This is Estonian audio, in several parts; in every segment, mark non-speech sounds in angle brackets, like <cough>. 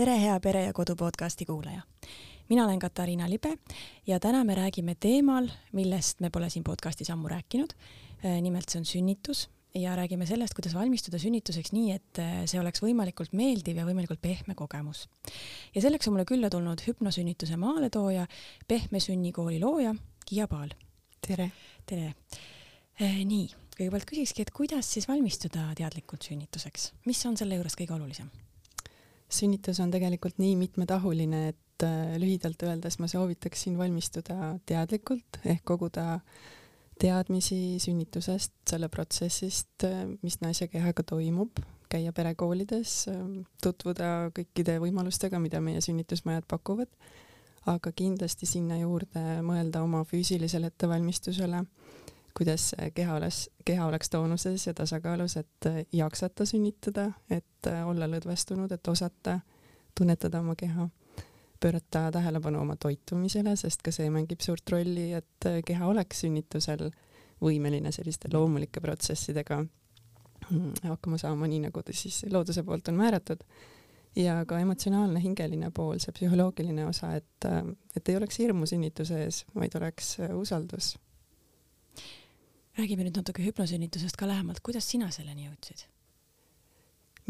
tere, hea Pere ja Kodu podcasti kuulaja. mina olen Katariina Libe ja täna me räägime teemal, millest me pole siin podcastis ammu rääkinud. Äh, nimelt see on sünnitus ja räägime sellest, kuidas valmistuda sünnituseks nii, et äh, see oleks võimalikult meeldiv ja võimalikult pehme kogemus. ja selleks on mulle külla tulnud hüpnosünnituse maaletooja, Pehme sünnikooli looja Kiia Paal. tere! tere! Äh, nii, kõigepealt küsikski, et kuidas siis valmistuda teadlikult sünnituseks, mis on selle juures kõige olulisem? Sünnitus on tegelikult nii mitmetahuline, et äh, lühidalt öeldes ma soovitaksin valmistuda teadlikult ehk koguda teadmisi sünnitusest, selle protsessist, äh, mis naise kehaga toimub, käia perekoolides, äh, tutvuda kõikide võimalustega, mida meie sünnitusmajad pakuvad, aga kindlasti sinna juurde mõelda oma füüsilisele ettevalmistusele kuidas keha oleks, keha oleks toonuses ja tasakaalus, et jaksata sünnitada, et olla lõdvestunud, et osata tunnetada oma keha, pöörata tähelepanu oma toitumisele, sest ka see mängib suurt rolli, et keha oleks sünnitusel võimeline selliste loomulike protsessidega hakkama saama, nii nagu ta siis looduse poolt on määratud. ja ka emotsionaalne hingeline pool, see psühholoogiline osa, et, et ei oleks hirmu sünnituse ees, vaid oleks usaldus räägime nüüd natuke hüpnosünnitusest ka lähemalt, kuidas sina selleni jõudsid?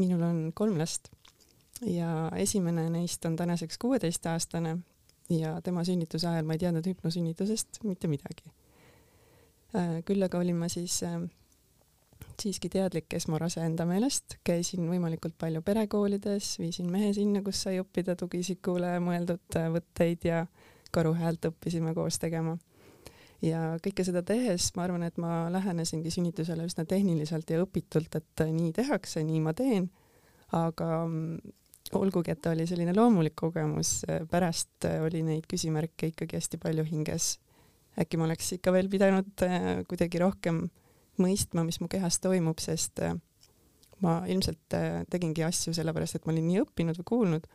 minul on kolm last ja esimene neist on tänaseks kuueteistaastane ja tema sünnituse ajal ma ei teadnud hüpnosünnitusest mitte midagi. Äh, küll aga olin ma siis äh, siiski teadlik esmarase enda meelest, käisin võimalikult palju perekoolides, viisin mehe sinna, kus sai õppida tugiisikule mõeldud äh, võtteid ja karuhäält õppisime koos tegema ja kõike seda tehes ma arvan, et ma lähenesingi sünnitusele üsna tehniliselt ja õpitult, et nii tehakse, nii ma teen, aga mm, olgugi, et ta oli selline loomulik kogemus, pärast oli neid küsimärke ikkagi hästi palju hinges. äkki ma oleks ikka veel pidanud äh, kuidagi rohkem mõistma, mis mu kehas toimub, sest äh, ma ilmselt äh, tegingi asju sellepärast, et ma olin nii õppinud või kuulnud,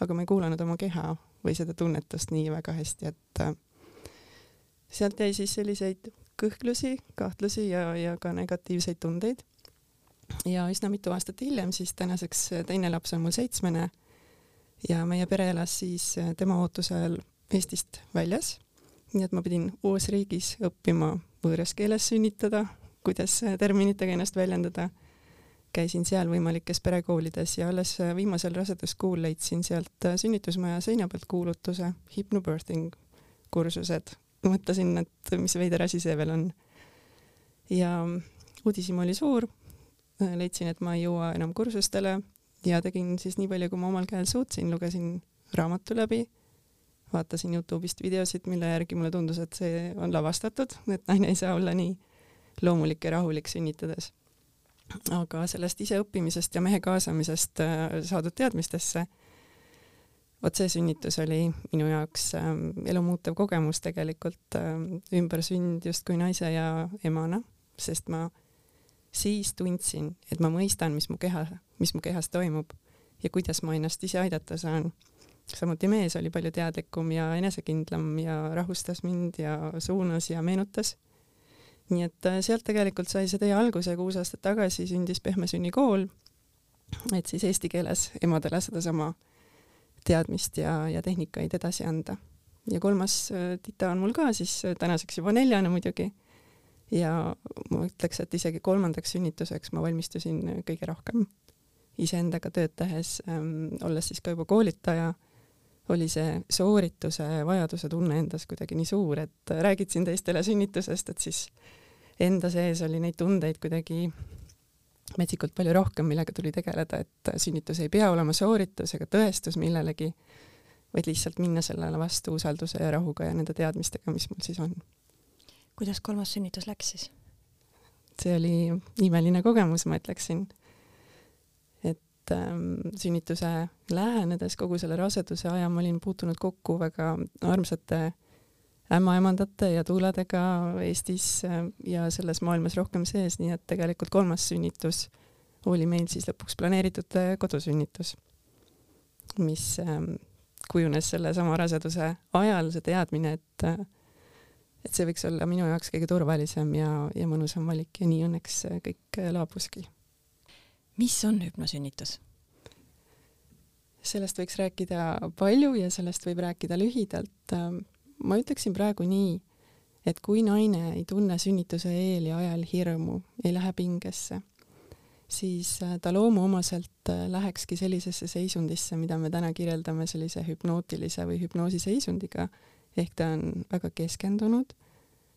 aga ma ei kuulanud oma keha või seda tunnetust nii väga hästi, et sealt jäi siis selliseid kõhklusi, kahtlusi ja, ja ka negatiivseid tundeid. ja üsna mitu aastat hiljem siis tänaseks teine laps on mul seitsmene ja meie pere elas siis tema ootusel Eestist väljas. nii et ma pidin uues riigis õppima võõras keeles sünnitada, kuidas terminitega ennast väljendada. käisin seal võimalikes perekoolides ja alles viimasel raseduskuul leidsin sealt sünnitusmaja seina pealt kuulutuse hypnobirthing kursused mõtlesin, et mis veider asi see veel on. ja uudishimu oli suur, leidsin, et ma ei jõua enam kursustele ja tegin siis nii palju, kui ma omal käel suutsin, lugesin raamatu läbi, vaatasin Youtube'ist videosid, mille järgi mulle tundus, et see on lavastatud, et naine ei saa olla nii loomulik ja rahulik sünnitades. aga sellest iseõppimisest ja mehe kaasamisest äh, saadud teadmistesse vot see sünnitus oli minu jaoks ähm, elumuutev kogemus tegelikult ähm, ümbersünd justkui naise ja emana, sest ma siis tundsin, et ma mõistan, mis mu keha, mis mu kehas toimub ja kuidas ma ennast ise aidata saan. samuti mees oli palju teadlikum ja enesekindlam ja rahustas mind ja suunas ja meenutas. nii et äh, sealt tegelikult sai see tee alguse, kuus aastat tagasi sündis Pehme sünnikool, et siis eesti keeles emadele sedasama teadmist ja, ja tehnikaid edasi anda. ja kolmas äh, tita on mul ka siis äh, tänaseks juba neljane muidugi. ja ma ütleks, et isegi kolmandaks sünnituseks ma valmistusin äh, kõige rohkem iseendaga tööd tehes ähm,, olles siis ka juba koolitaja, oli see soorituse vajaduse tunne endas kuidagi nii suur, et räägid siin teistele sünnitusest, et siis enda sees oli neid tundeid kuidagi metsikult palju rohkem, millega tuli tegeleda, et sünnitus ei pea olema sooritus ega tõestus millelegi, vaid lihtsalt minna sellele vastu usalduse ja rahuga ja nende teadmistega, mis mul siis on. kuidas kolmas sünnitus läks siis? see oli imeline kogemus, ma ütleksin. et ähm, sünnituse lähenedes kogu selle raseduse aja ma olin puutunud kokku väga armsate äh, ämmaemandate ja tuuladega Eestis äh, ja selles maailmas rohkem sees, nii et tegelikult kolmas sünnitus oli meil siis lõpuks planeeritud äh, kodusünnitus, mis ähm, kujunes sellesama raseduse ajal, see teadmine, et äh, et see võiks olla minu jaoks kõige turvalisem ja, ja mõnusam valik ja nii õnneks kõik laabuski. mis on hüpnosünnitus? sellest võiks rääkida palju ja sellest võib rääkida lühidalt. Ma ütleksin praegu nii, et kui naine ei tunne sünnituse eel ja ajal hirmu, ei lähe pingesse, siis ta loomuomaselt lähekski sellisesse seisundisse, mida me täna kirjeldame sellise hüpnootilise või hüpnoosiseisundiga, ehk ta on väga keskendunud,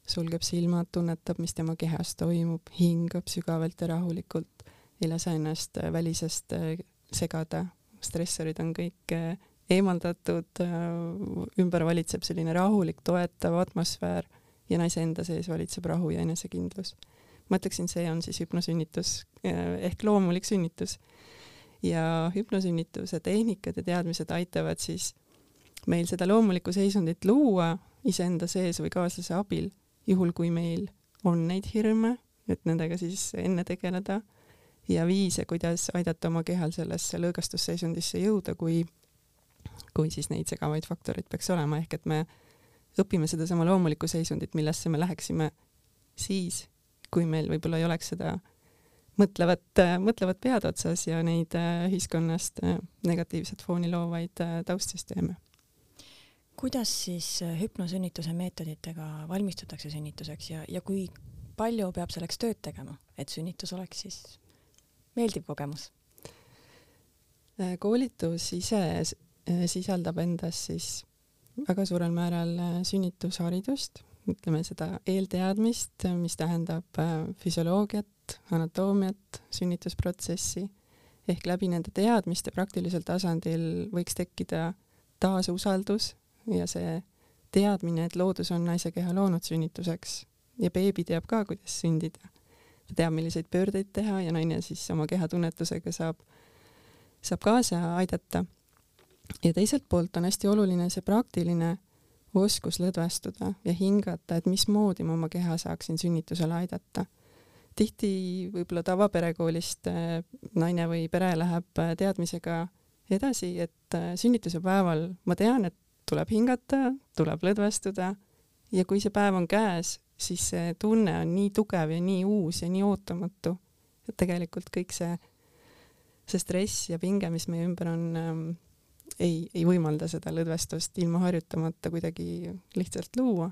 sulgeb silmad, tunnetab, mis tema kehas toimub, hingab sügavalt ja rahulikult, ei lase ennast välisest segada, stressorid on kõik äh, eemaldatud, äh, ümber valitseb selline rahulik, toetav atmosfäär ja naise enda sees valitseb rahu ja enesekindlus. ma ütleksin, see on siis hüpnosünnitus äh, ehk loomulik sünnitus. ja hüpnosünnituse tehnikad ja teadmised aitavad siis meil seda loomulikku seisundit luua iseenda sees või kaaslase abil, juhul kui meil on neid hirme, et nendega siis enne tegeleda ja viise, kuidas aidata oma kehal sellesse lõõgastusseisundisse jõuda, kui, kui siis neid segavaid faktoreid peaks olema, ehk et me õpime sedasama loomulikku seisundit, millesse me läheksime siis, kui meil võib-olla ei oleks seda mõtlevat, mõtlevat pead otsas ja neid äh, ühiskonnast äh, negatiivset fooni loovaid äh, taustsüsteeme. kuidas siis hüpnosünnituse meetoditega valmistutakse sünnituseks ja, ja kui palju peab selleks tööd tegema, et sünnitus oleks siis meeldiv kogemus? Koolitus ise sisaldab endas siis väga suurel määral äh, sünnitusharidust, ütleme seda eelteadmist, mis tähendab füsioloogiat, anatoomiat, sünnitusprotsessi, ehk läbi nende teadmiste praktilisel tasandil võiks tekkida taasusaldus ja see teadmine, et loodus on naise keha loonud sünnituseks. Ja beebi teab ka, kuidas sündida. Ta teab, milliseid pöördeid teha ja naine siis oma kehatunnetusega saab, saab kaasa aidata. Ja teiselt poolt on hästi oluline see praktiline oskus lõdvestuda ja hingata, et mismoodi ma oma keha saaksin sünnitusele aidata. tihti võib-olla tavaperekoolist äh, naine või pere läheb äh, teadmisega edasi, et äh, sünnituse päeval ma tean, et tuleb hingata, tuleb lõdvestuda ja kui see päev on käes, siis see tunne on nii tugev ja nii uus ja nii ootamatu, et tegelikult kõik see, see stress ja pinge, mis meie ümber on ähm,, ei, ei võimalda seda lõdvestust ilma harjutamata kuidagi lihtsalt luua.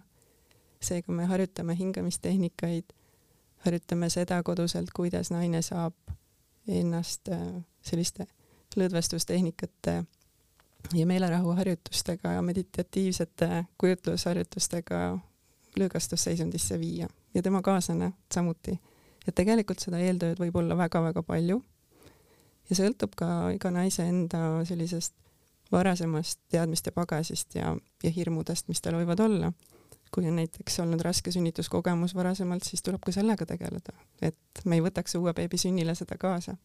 seega me harjutame hingamistehnikaid, harjutame seda koduselt, kuidas naine saab ennast äh, selliste lõdvestustehnikate ja meelerahuharjutustega ja meditatiivsete kujutlusharjutustega lõõgastusseisundisse viia ja tema kaaslane samuti. et tegelikult seda eeltööd võib olla väga-väga palju ja sõltub ka iga naise enda sellisest varasemast teadmiste pagasist ja, ja hirmudest, mis tal võivad olla. kui on näiteks olnud raske sünnituskogemus varasemalt, siis tuleb ka sellega tegeleda, et me ei võtaks uue beebi sünnile seda kaasa.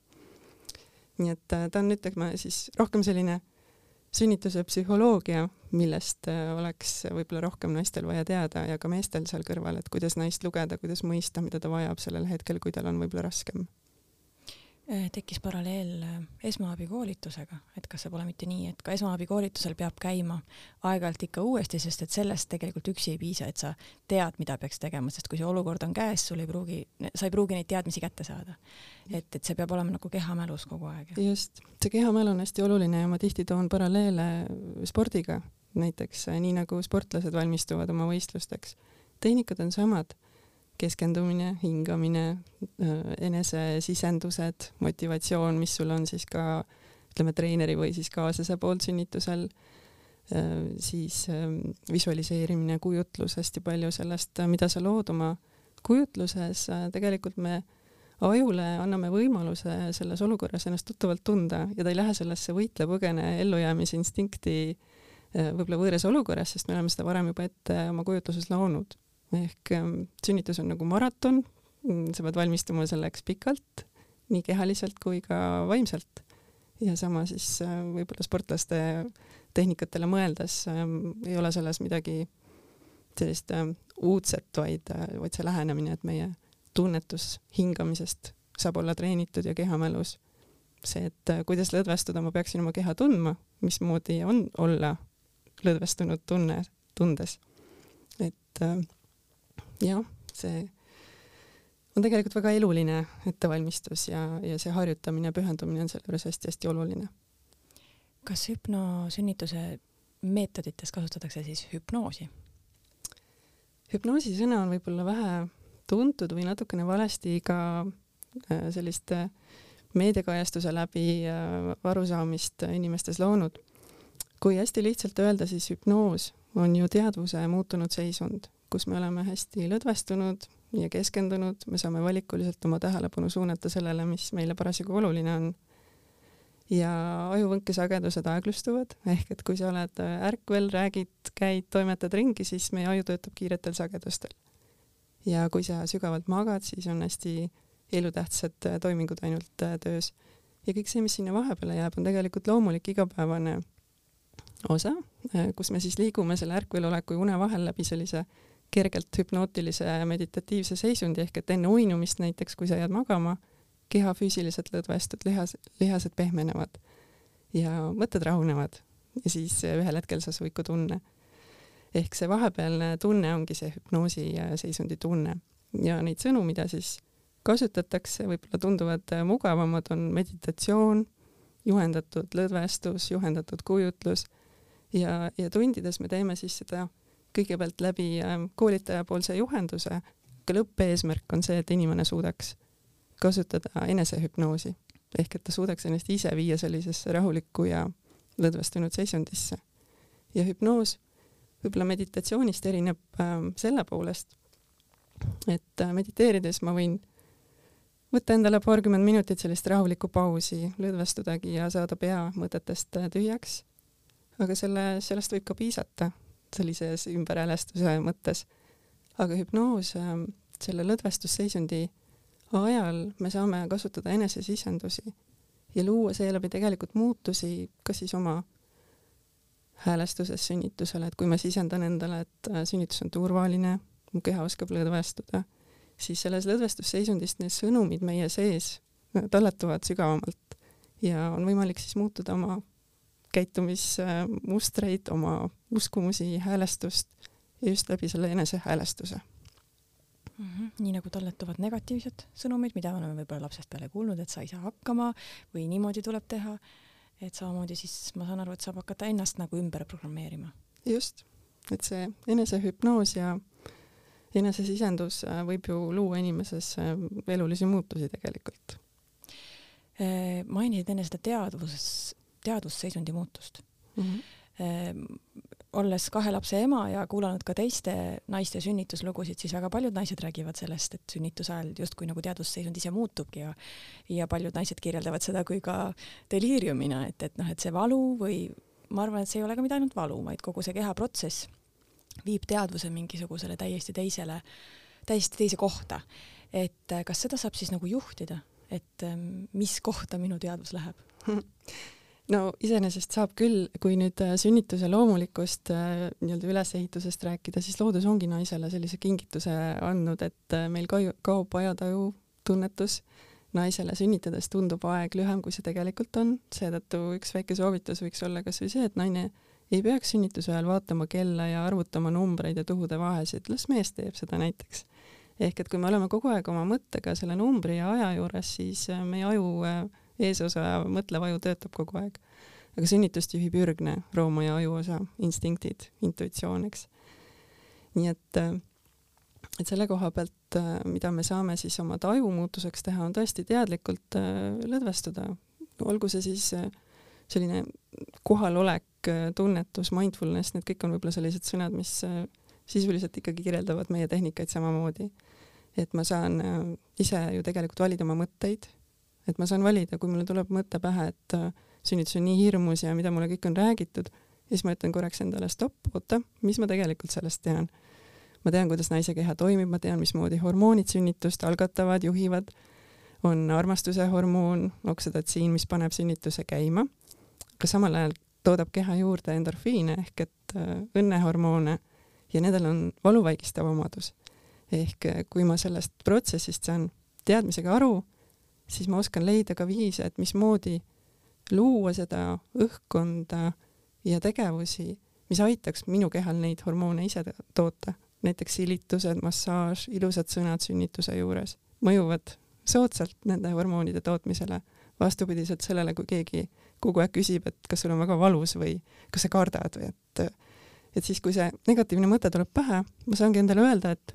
nii et äh, ta on, ütleme siis rohkem selline sünnituse psühholoogia, millest äh, oleks võib-olla rohkem naistel vaja teada ja ka meestel seal kõrval, et kuidas naist lugeda, kuidas mõista, mida ta vajab sellel hetkel, kui tal on võib-olla raskem tekkis paralleel äh, esmaabikoolitusega, et kas see pole mitte nii, et ka esmaabikoolitusel peab käima aeg-ajalt ikka uuesti, sest et sellest tegelikult üksi ei piisa, et sa tead, mida peaks tegema, sest kui see olukord on käes, sul ei pruugi, sa ei pruugi neid teadmisi kätte saada. et, et see peab olema nagu kehamälus kogu aeg. just, see kehamälu on hästi oluline ja ma tihti toon paralleele spordiga, näiteks nii nagu sportlased valmistuvad oma võistlusteks. tehnikad on samad keskendumine, hingamine, äh, enesesisendused, motivatsioon, mis sul on siis ka ütleme, treeneri või siis kaaslase poolt sünnitusel, äh, siis ähm, visualiseerimine, kujutlus, hästi palju sellest, mida sa lood oma kujutluses, äh, tegelikult me ajule anname võimaluse selles olukorras ennast tuttavalt tunda ja ta ei lähe sellesse võitle-põgene ellujäämisinstinkti võib-olla võõras olukorras, sest me oleme seda varem juba ette oma kujutluses loonud ehk ähm, sünnitus on nagu maraton, sa pead valmistuma selleks pikalt, nii kehaliselt kui ka vaimselt. ja sama siis äh, võib-olla sportlaste tehnikatele mõeldes ähm, ei ole selles midagi sellist ähm, uudset, vaid, äh, vaid see lähenemine, et meie tunnetus hingamisest saab olla treenitud ja kehamälus. see, et äh, kuidas lõdvestuda, ma peaksin oma keha tundma, mismoodi on olla lõdvestunud tunne, tundes. et äh, jah, see on tegelikult väga eluline ettevalmistus ja, ja see harjutamine, pühendumine on selle juures hästi-hästi oluline. kas hüpnosünnituse meetodites kasutatakse siis hüpnoosi? hüpnoosi sõna on võib-olla vähe tuntud või natukene valesti ka äh, selliste meediakajastuse läbi äh, arusaamist inimestes loonud. kui hästi lihtsalt öelda, siis hüpnoos on ju teadvuse muutunud seisund, kus me oleme hästi lõdvestunud ja keskendunud, me saame valikuliselt oma tähelepanu suunata sellele, mis meile parasjagu oluline on ja ajuvõnkesagedused aeglustuvad, ehk et kui sa oled ärkvel, räägid, käid, toimetad ringi, siis meie aju töötab kiiretel sagedustel. ja kui sa sügavalt magad, siis on hästi elutähtsad äh, toimingud ainult töös. ja kõik see, mis sinna vahepeale jääb, on tegelikult loomulik igapäevane osa, kus me siis liigume selle ärkveloleku ja une vahel läbi sellise kergelt hüpnootilise meditatiivse seisundi, ehk et enne uinumist näiteks, kui sa jääd magama keha füüsiliselt lõdvestub, lihas, lihased pehmenevad ja mõtted rahunevad. Ja siis ühel hetkel sa suiku tunne. ehk see vahepealne tunne ongi see hüpnoosi seisundi tunne. Ja neid sõnu, mida siis kasutatakse, võib-olla tunduvad mugavamad, on meditatsioon, juhendatud lõdvestus, juhendatud kujutlus. Ja, ja tundides me teeme siis seda kõigepealt läbi ähm, koolitajapoolse juhenduse, aga lõppeesmärk on see, et inimene suudaks kasutada enesehüpnoosi ehk et ta suudaks ennast ise viia sellisesse rahulikku ja lõdvestunud seisundisse. ja hüpnoos võib-olla meditatsioonist erineb äh, selle poolest, et äh, mediteerides ma võin võtta endale paarkümmend minutit sellist rahulikku pausi, lõdvestudagi ja saada pea mõtetest äh, tühjaks. aga selle, sellest võib ka piisata sellises ümberhäälestuse mõttes. aga hüpnoos äh,, selle lõdvestusseisundi ajal me saame kasutada enesesisendusi ja luua seeläbi tegelikult muutusi kas siis oma häälestuses sünnitusele, et kui ma sisendan endale, et äh, sünnitus on turvaline, mu keha oskab lõdvestuda, siis selles lõdvestusseisundist need sõnumid meie sees äh, talletuvad sügavamalt ja on võimalik siis muutuda oma käitumismustreid, oma uskumusi, häälestust ja just läbi selle enesehäälestuse mm. -hmm. nii nagu talletuvad negatiivsed sõnumid, mida oleme võib-olla lapsest peale kuulnud, et sa ei saa hakkama või niimoodi tuleb teha. et samamoodi siis ma saan aru, et saab hakata ennast nagu ümber programmeerima. just, et see enesehüpnoos ja enesesisendus äh, võib ju luua inimeses äh, elulisi muutusi tegelikult. Äh, mainisid enne seda teadvuses, teadvusseisundi muutust mm. -hmm olles kahe lapse ema ja kuulanud ka teiste naiste sünnituslugusid, siis väga paljud naised räägivad sellest, et sünnituse ajal justkui nagu teadvusseisund ise muutubki ja ja paljud naised kirjeldavad seda kui ka deliiriumina, et, et noh, et see valu või ma arvan, et see ei ole ka mitte ainult valu, vaid kogu see kehaprotsess viib teadvuse mingisugusele täiesti teisele, täiesti teise kohta. et kas seda saab siis nagu juhtida, et mis kohta minu teadvus läheb <laughs> no iseenesest saab küll, kui nüüd äh, sünnituse loomulikust äh, nii-öelda ülesehitusest rääkida, siis loodus ongi naisele sellise kingituse andnud, et äh, meil kaob ajataju tunnetus. naisele sünnitades tundub aeg lühem, kui see tegelikult on, seetõttu üks väike soovitus võiks olla kasvõi see, et naine ei peaks sünnituse ajal vaatama kella ja arvutama numbreid ja tuhude vahesid, las mees teeb seda näiteks. ehk et kui me oleme kogu aeg oma mõttega selle numbri ja aja juures, siis meie aju eesosa mõtlev aju töötab kogu aeg. aga sünnitust juhib ürgne rooma ja ajuosa, instinktid, intuitsioon, eks. nii et, äh, et selle koha pealt, äh, mida me saame siis oma taju muutuseks teha, on tõesti teadlikult äh, lõdvestuda, olgu see siis selline kohalolek, tunnetus, mindfulness, need kõik on võib-olla sellised sõnad, mis sisuliselt ikkagi kirjeldavad meie tehnikaid samamoodi. et ma saan ise ju tegelikult valida oma mõtteid et ma saan valida, kui mulle tuleb mõte pähe, et äh, sünnitus on nii hirmus ja mida mulle kõik on räägitud, siis ma ütlen korraks endale stopp, oota, mis ma tegelikult sellest tean. ma tean, kuidas naise keha toimib, ma tean, mismoodi hormoonid sünnitust algatavad, juhivad, on armastuse hormoon, oksüdotsiin, mis paneb sünnituse käima, aga samal ajal toodab keha juurde endorfiine ehk et äh, õnnehormoone ja nendel on valuvaigistav omadus. ehk äh, kui ma sellest protsessist saan teadmisega aru siis ma oskan leida ka viise, et mismoodi luua seda õhkkonda ja tegevusi, mis aitaks minu kehal neid hormoone ise toota. näiteks silitused, massaaž, ilusad sõnad sünnituse juures mõjuvad soodsalt nende hormoonide tootmisele, vastupidiselt sellele, kui keegi kogu aeg küsib, et kas sul on väga valus või kas sa kardad või et et siis, kui see negatiivne mõte tuleb pähe, ma saangi endale öelda, et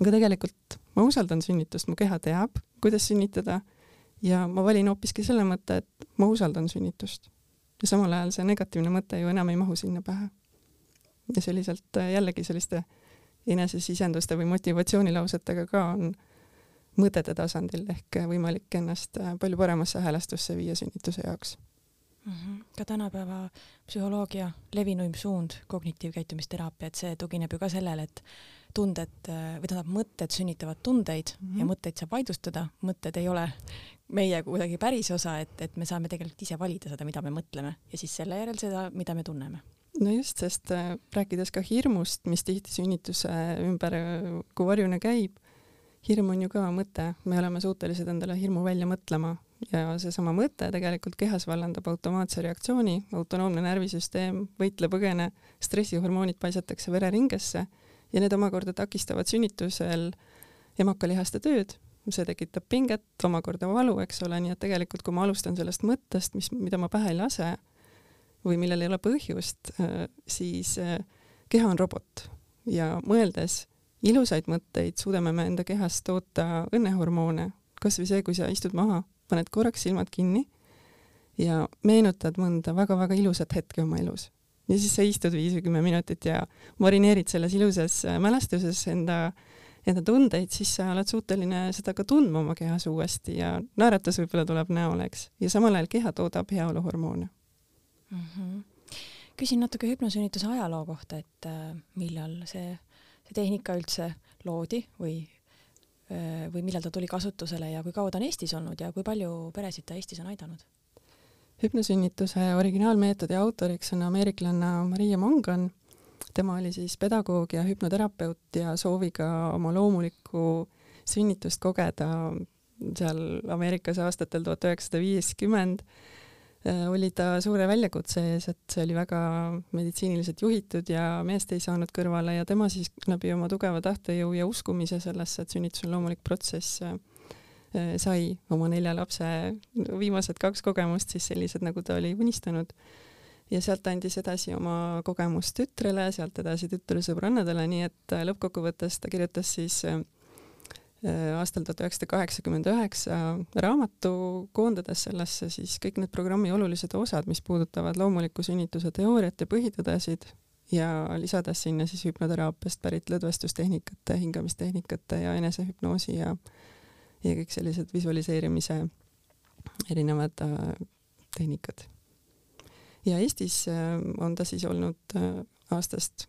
aga tegelikult ma usaldan sünnitust, mu keha teab, kuidas sünnitada ja ma valin hoopiski selle mõtte, et ma usaldan sünnitust. ja samal ajal see negatiivne mõte ju enam ei mahu sinna pähe. ja selliselt jällegi selliste enesesisenduste või motivatsioonilausetega ka on mõtete tasandil ehk võimalik ennast palju paremasse häälestasse viia sünnituse jaoks mm. -hmm. ka tänapäeva psühholoogia levinuim suund, kognitiivkäitumisteraapia, et see tugineb ju ka sellele, et tunded või tähendab, mõtted sünnitavad tundeid mm -hmm. ja mõtteid saab vaidlustada, mõtted ei ole meie kuidagi päris osa, et, et me saame tegelikult ise valida seda, mida me mõtleme ja siis selle järel seda, mida me tunneme. No just, sest äh, rääkides ka hirmust, mis tihti sünnituse ümber äh, kui varjune käib, hirm on ju ka mõte, me oleme suutelised endale hirmu välja mõtlema, ja seesama mõte tegelikult kehas vallandab automaatse reaktsiooni, autonoomne närvisüsteem, võitle-põgene, stressihormoonid paisatakse vereringesse ja need omakorda takistavad sünnitusel emakalihaste tööd, see tekitab pinget, omakorda valu, eks ole, nii et tegelikult kui ma alustan sellest mõttest, mis, mida ma pähe ei lase või millel ei ole põhjust, äh, siis äh, keha on robot. Ja mõeldes ilusaid mõtteid suudame me enda kehas toota õnnehormoone, kasvõi see, kui sa istud maha paned korraks silmad kinni ja meenutad mõnda väga-väga ilusat hetke oma elus. Ja siis sa istud viis või kümme minutit ja marineerid selles ilusas äh, mälestuses enda, enda tundeid, siis sa oled suuteline seda ka tundma oma kehas uuesti ja naeratus võib-olla tuleb näole, eks. ja samal ajal keha toodab heaoluhormoone mm. -hmm. küsin natuke hüpnosünnituse ajaloo kohta, et äh, millal see, see tehnika üldse loodi või Äh, või millal ta tuli kasutusele ja kui kaua ta on Eestis olnud ja kui palju peresid ta Eestis on aidanud? Hüpnosünnituse originaalmeetodi autoriks on ameeriklanna Maria Mongan. tema oli siis pedagoog ja hüpnoterapeut ja sooviga oma loomulikku sünnitust kogeda seal Ameerikas aastatel tuhat üheksasada viiskümmend Äh, oli ta suure väljakutse ees, et see oli väga meditsiiniliselt juhitud ja meest ei saanud kõrvale ja tema siis läbi oma tugeva tahtejõu ja uskumise sellesse, et sünnitus on loomulik protsess, äh, sai oma nelja lapse viimased kaks kogemust siis sellised, nagu ta oli unistanud. ja sealt andis edasi oma kogemust tütrele, sealt edasi tütre sõbrannadele, nii et äh, lõppkokkuvõttes ta kirjutas siis Äh, aastal tuhat üheksasada kaheksakümmend üheksa raamatu, koondades sellesse siis kõik need programmi olulised osad, mis puudutavad loomuliku sünnituse teooriat ja põhitõdesid ja lisades sinna siis hüpnoteraapiast pärit lõdvestustehnikate, hingamistehnikate ja enesehüpnoosi ja ja kõik sellised visualiseerimise erinevad äh, tehnikad. ja Eestis äh, on ta siis olnud äh, aastast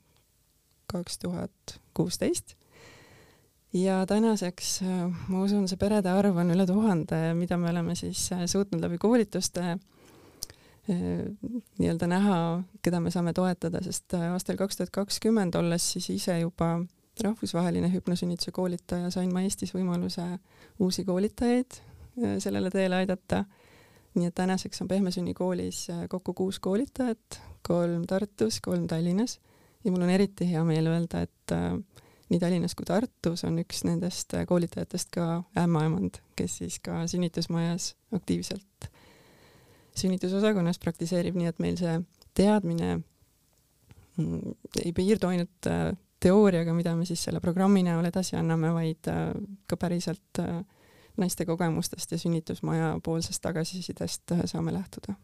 kaks tuhat kuusteist ja tänaseks ma usun, see perede arv on üle tuhande, mida me oleme siis suutnud läbi koolituste nii-öelda näha, keda me saame toetada, sest aastal kaks tuhat kakskümmend, olles siis ise juba rahvusvaheline hüpnosünnituse koolitaja, sain ma Eestis võimaluse uusi koolitajaid sellele teele aidata. nii et tänaseks on Pehmesünni koolis kokku kuus koolitajat, kolm Tartus, kolm Tallinnas ja mul on eriti hea meel öelda, et nii Tallinnas kui Tartus on üks nendest koolitajatest ka ämmaemand, kes siis ka sünnitusmajas aktiivselt sünnitusosakonnas praktiseerib, nii et meil see teadmine mm, ei piirdu ainult äh, teooriaga, mida me siis selle programmi näol edasi anname, vaid äh, ka päriselt äh, naiste kogemustest ja sünnitusmaja poolsest tagasisidest saame lähtuda.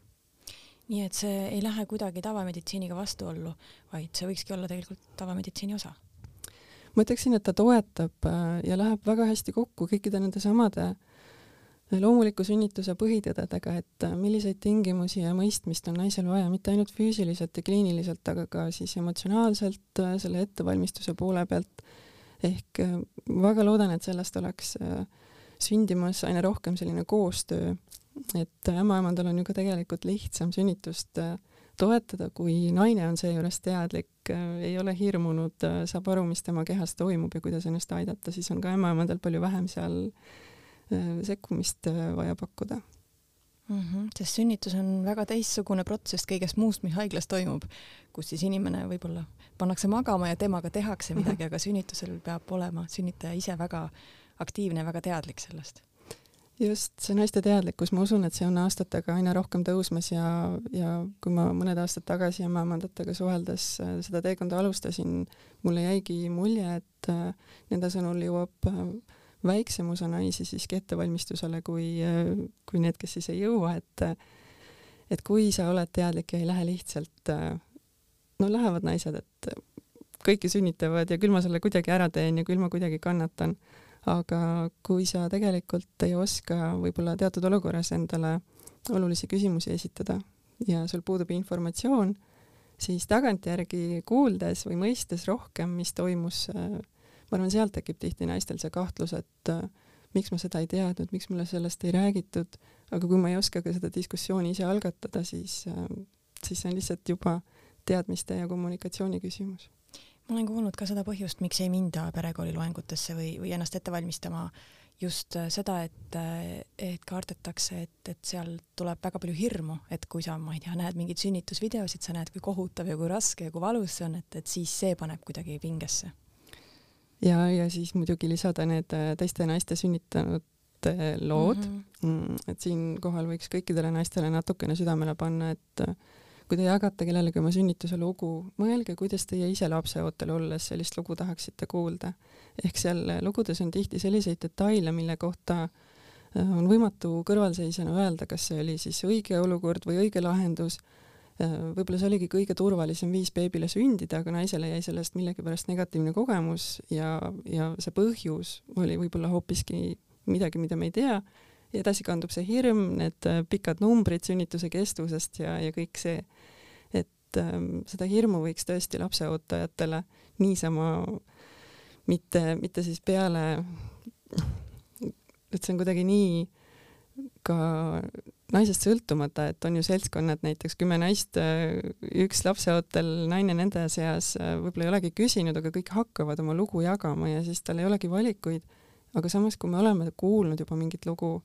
Nii et see ei lähe kuidagi tavameditsiiniga vastuollu, vaid see võikski olla tegelikult tavameditsiini osa. Ma ütleksin, et ta toetab äh, ja läheb väga hästi kokku kõikide nende samade äh, loomuliku sünnituse põhitõdedega, et äh, milliseid tingimusi ja mõistmist on naisel vaja, mitte ainult füüsiliselt ja kliiniliselt, aga ka siis emotsionaalselt selle ettevalmistuse poole pealt. ehk väga loodan, et sellest oleks sündimas aina rohkem selline koostöö, et ämmaemandal on ju ka tegelikult lihtsam sünnitust toetada, kui naine on seejuures teadlik, äh, ei ole hirmunud, äh, saab aru, mis tema kehas toimub ja kuidas ennast aidata, siis on ka ämmaemadel palju vähem seal äh, sekkumist vaja pakkuda mm. -hmm, sest sünnitus on väga teistsugune protsess kõigest muust, mis haiglas toimub, kus siis inimene võib-olla pannakse magama ja temaga tehakse midagi mm, -hmm. aga sünnitusel peab olema sünnitaja ise väga aktiivne, väga teadlik sellest just, see naiste teadlikkus, ma usun, et see on aastatega aina rohkem tõusmas ja, ja kui ma mõned aastad tagasi ämmaemandatega suheldes äh, seda teekonda alustasin, mulle jäigi mulje, et äh, nende sõnul jõuab äh, väiksem osa naisi siiski ettevalmistusele kui, kui need, kes siis ei jõua, et et kui sa oled teadlik ja ei lähe lihtsalt, no lähevad naised, et kõiki sünnitavad ja küll ma selle kuidagi ära teen ja küll ma kuidagi kannatan aga kui sa tegelikult ei oska võib-olla teatud olukorras endale olulisi küsimusi esitada ja sul puudub informatsioon, siis tagantjärgi kuuldes või mõistes rohkem, mis toimus, ma arvan, sealt tekib tihti naistel see kahtlus, et äh, miks ma seda ei teadnud, miks mulle sellest ei räägitud, aga kui ma ei oska ka seda diskussiooni ise algatada, siis, äh, siis see on lihtsalt juba teadmiste ja kommunikatsiooni küsimus ma olen kuulnud ka seda põhjust, miks ei minda perekooli loengutesse või, või ennast ette valmistama just äh, seda, et, äh, et kardetakse, et, et seal tuleb väga palju hirmu, et kui sa, ma ei tea, näed mingeid sünnitusvideosid, sa näed, kui kohutav ja kui raske ja kui valus see on, et, et siis see paneb kuidagi pingesse. Ja, ja siis muidugi lisada need äh, teiste naiste sünnitanud lood mhm. mm, -hmm. et siinkohal võiks kõikidele naistele natukene südamele panna, et kui te jagate kellelegi oma sünnituse lugu, mõelge, kuidas teie ise lapseootel olles sellist lugu tahaksite kuulda. ehk seal lugudes on tihti selliseid detaile, mille kohta äh, on võimatu kõrvalseisjana öelda, kas see oli siis õige olukord või õige lahendus. Äh, võib-olla see oligi kõige turvalisem viis beebile sündida, aga naisele jäi sellest millegipärast negatiivne kogemus ja, ja see põhjus oli võib-olla hoopiski midagi, mida me ei tea edasi kandub see hirm, need äh, pikad numbrid sünnituse kestvusest ja, ja kõik see. et ähm, seda hirmu võiks tõesti lapseootajatele niisama mitte, mitte siis peale, et see on kuidagi nii ka naisest sõltumata, et on ju seltskonnad, näiteks kümme naist, üks lapseootel, naine nende seas, võib-olla ei olegi küsinud, aga kõik hakkavad oma lugu jagama ja siis tal ei olegi valikuid. aga samas, kui me oleme kuulnud juba mingit lugu,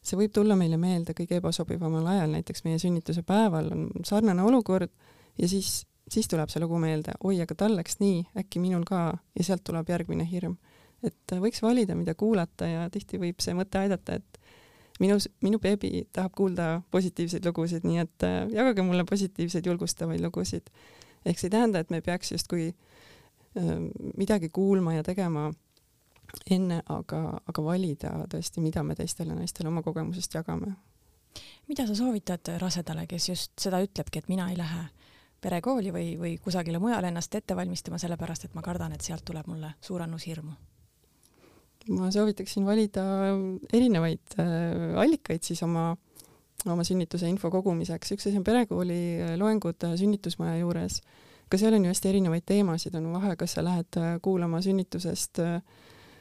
see võib tulla meile meelde kõige ebasobivamal ajal, näiteks meie sünnituse päeval on sarnane olukord ja siis, siis tuleb see lugu meelde, oi, aga tal läks nii, äkki minul ka ja sealt tuleb järgmine hirm. et võiks valida, mida kuulata ja tihti võib see mõte aidata, et minu, minu beebi tahab kuulda positiivseid lugusid, nii et äh, jagage mulle positiivseid julgustavaid lugusid. ehk see ei tähenda, et me peaks justkui äh, midagi kuulma ja tegema enne, aga, aga valida tõesti, mida me teistele naistele oma kogemusest jagame. mida sa soovitad rasedale, kes just seda ütlebki, et mina ei lähe perekooli või, või kusagile mujale ennast ette valmistama, sellepärast et ma kardan, et sealt tuleb mulle suur annus hirmu? Ma soovitaksin valida erinevaid äh, allikaid siis oma, oma sünnituse info kogumiseks. üks asi on perekooli äh, loengud äh, sünnitusmaja juures, ka seal on ju hästi erinevaid teemasid, on vahe, kas sa lähed kuulama sünnitusest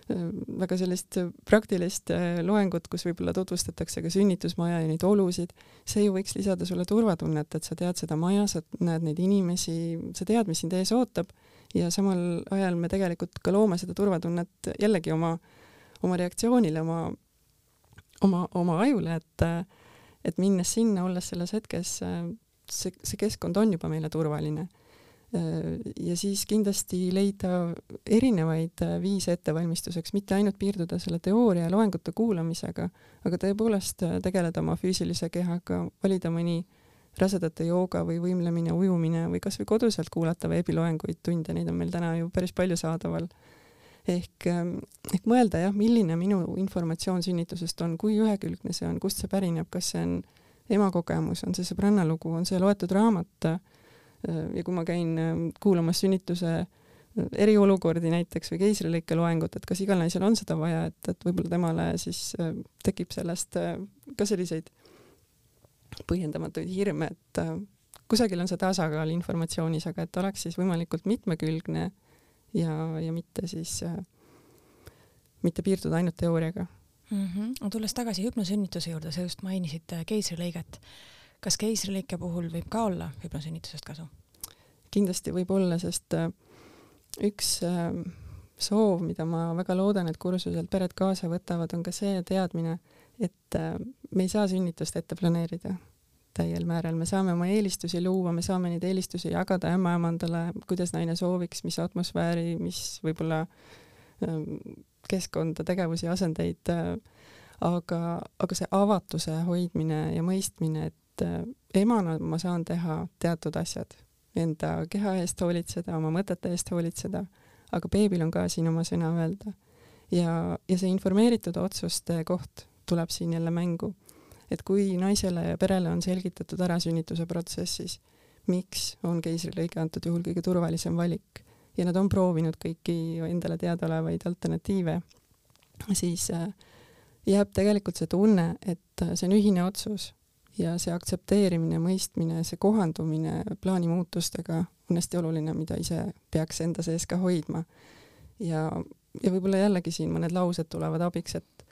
väga sellist praktilist loengut, kus võib-olla tutvustatakse ka sünnitusmaja ja neid olusid, see ju võiks lisada sulle turvatunnet, et sa tead seda maja, sa näed neid inimesi, sa tead, mis sind ees ootab ja samal ajal me tegelikult ka loome seda turvatunnet jällegi oma, oma reaktsioonile, oma, oma, oma ajule, et et minnes sinna, olles selles hetkes, see, see keskkond on juba meile turvaline. Äh, ja siis kindlasti leida erinevaid äh, viise ettevalmistuseks, mitte ainult piirduda selle teooria loengute kuulamisega, aga tõepoolest äh, tegeleda oma füüsilise kehaga, valida mõni rasedate jooga või võimlemine, ujumine või kasvõi koduselt kuulata veebiloenguid, tunde, neid on meil täna ju päris palju saadaval. ehk, ähm, ehk mõelda jah, milline minu informatsioon sünnitusest on, kui ühekülgne see on, kust see pärineb, kas see on ema kogemus, on see sõbrannalugu, on see loetud raamat ja kui ma käin ähm, kuulamas sünnituse äh, eriolukordi näiteks või keisrilõike loengut, et kas igal naisel on seda vaja, et, et võib-olla temale siis äh, tekib sellest äh, ka selliseid põhjendamatuid hirme, et kusagil on see tasakaal informatsioonis, aga et oleks siis võimalikult mitmekülgne ja, ja mitte siis, mitte piirduda ainult teooriaga mm. -hmm. tulles tagasi hüpnosünnituse juurde, sa just mainisid keisrilõiget kas keisrilõike puhul võib ka olla hüpnosünnitusest kasu? kindlasti võib olla, sest äh, üks äh, soov, mida ma väga loodan, et kursuselt pered kaasa võtavad, on ka see teadmine, et äh, me ei saa sünnitust ette planeerida täiel määral, me saame oma eelistusi luua, me saame neid eelistusi jagada ämmaemandale, kuidas naine sooviks, mis atmosfääri, mis võib-olla keskkonda, tegevusi, asendeid aga, aga see avatuse hoidmine ja mõistmine, et äh, emana ma saan teha teatud asjad, enda keha eest hoolitseda, oma mõtete eest hoolitseda, aga beebil on ka siin oma sõna öelda. ja, ja see informeeritud otsuste koht tuleb siin jälle mängu. Et kui naisele ja perele on selgitatud ära sünnituse protsessis, miks on keisrilõige antud juhul kõige turvalisem valik ja nad on proovinud kõiki endale teadaolevaid alternatiive, siis äh, jääb tegelikult see tunne, et äh, see on ühine otsus ja see aktsepteerimine, mõistmine, see kohandumine plaani muutustega on hästi oluline, mida ise peaks enda sees ka hoidma. ja, ja võib-olla jällegi siin mõned laused tulevad abiks, et,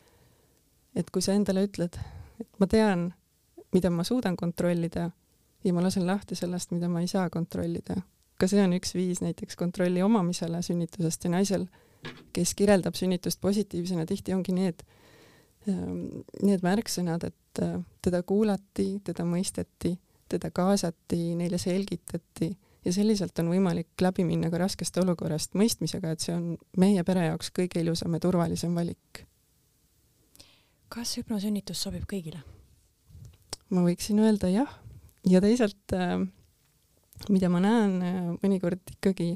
et kui sa endale ütled, et ma tean, mida ma suudan kontrollida ja ma lasen lahti sellest, mida ma ei saa kontrollida. ka see on üks viis näiteks kontrolli omamisele sünnitusest ja naisel, kes kirjeldab sünnitust positiivsena, tihti ongi need, ähm, need märksõnad, et äh, teda kuulati, teda mõisteti, teda kaasati, neile selgitati ja selliselt on võimalik läbi minna ka raskest olukorrast mõistmisega, et see on meie pere jaoks kõige ilusam ja turvalisem valik. Kas hüpnosünnitus sobib kõigile? ma võiksin öelda jah ja teisalt, äh, mida ma näen äh, mõnikord ikkagi,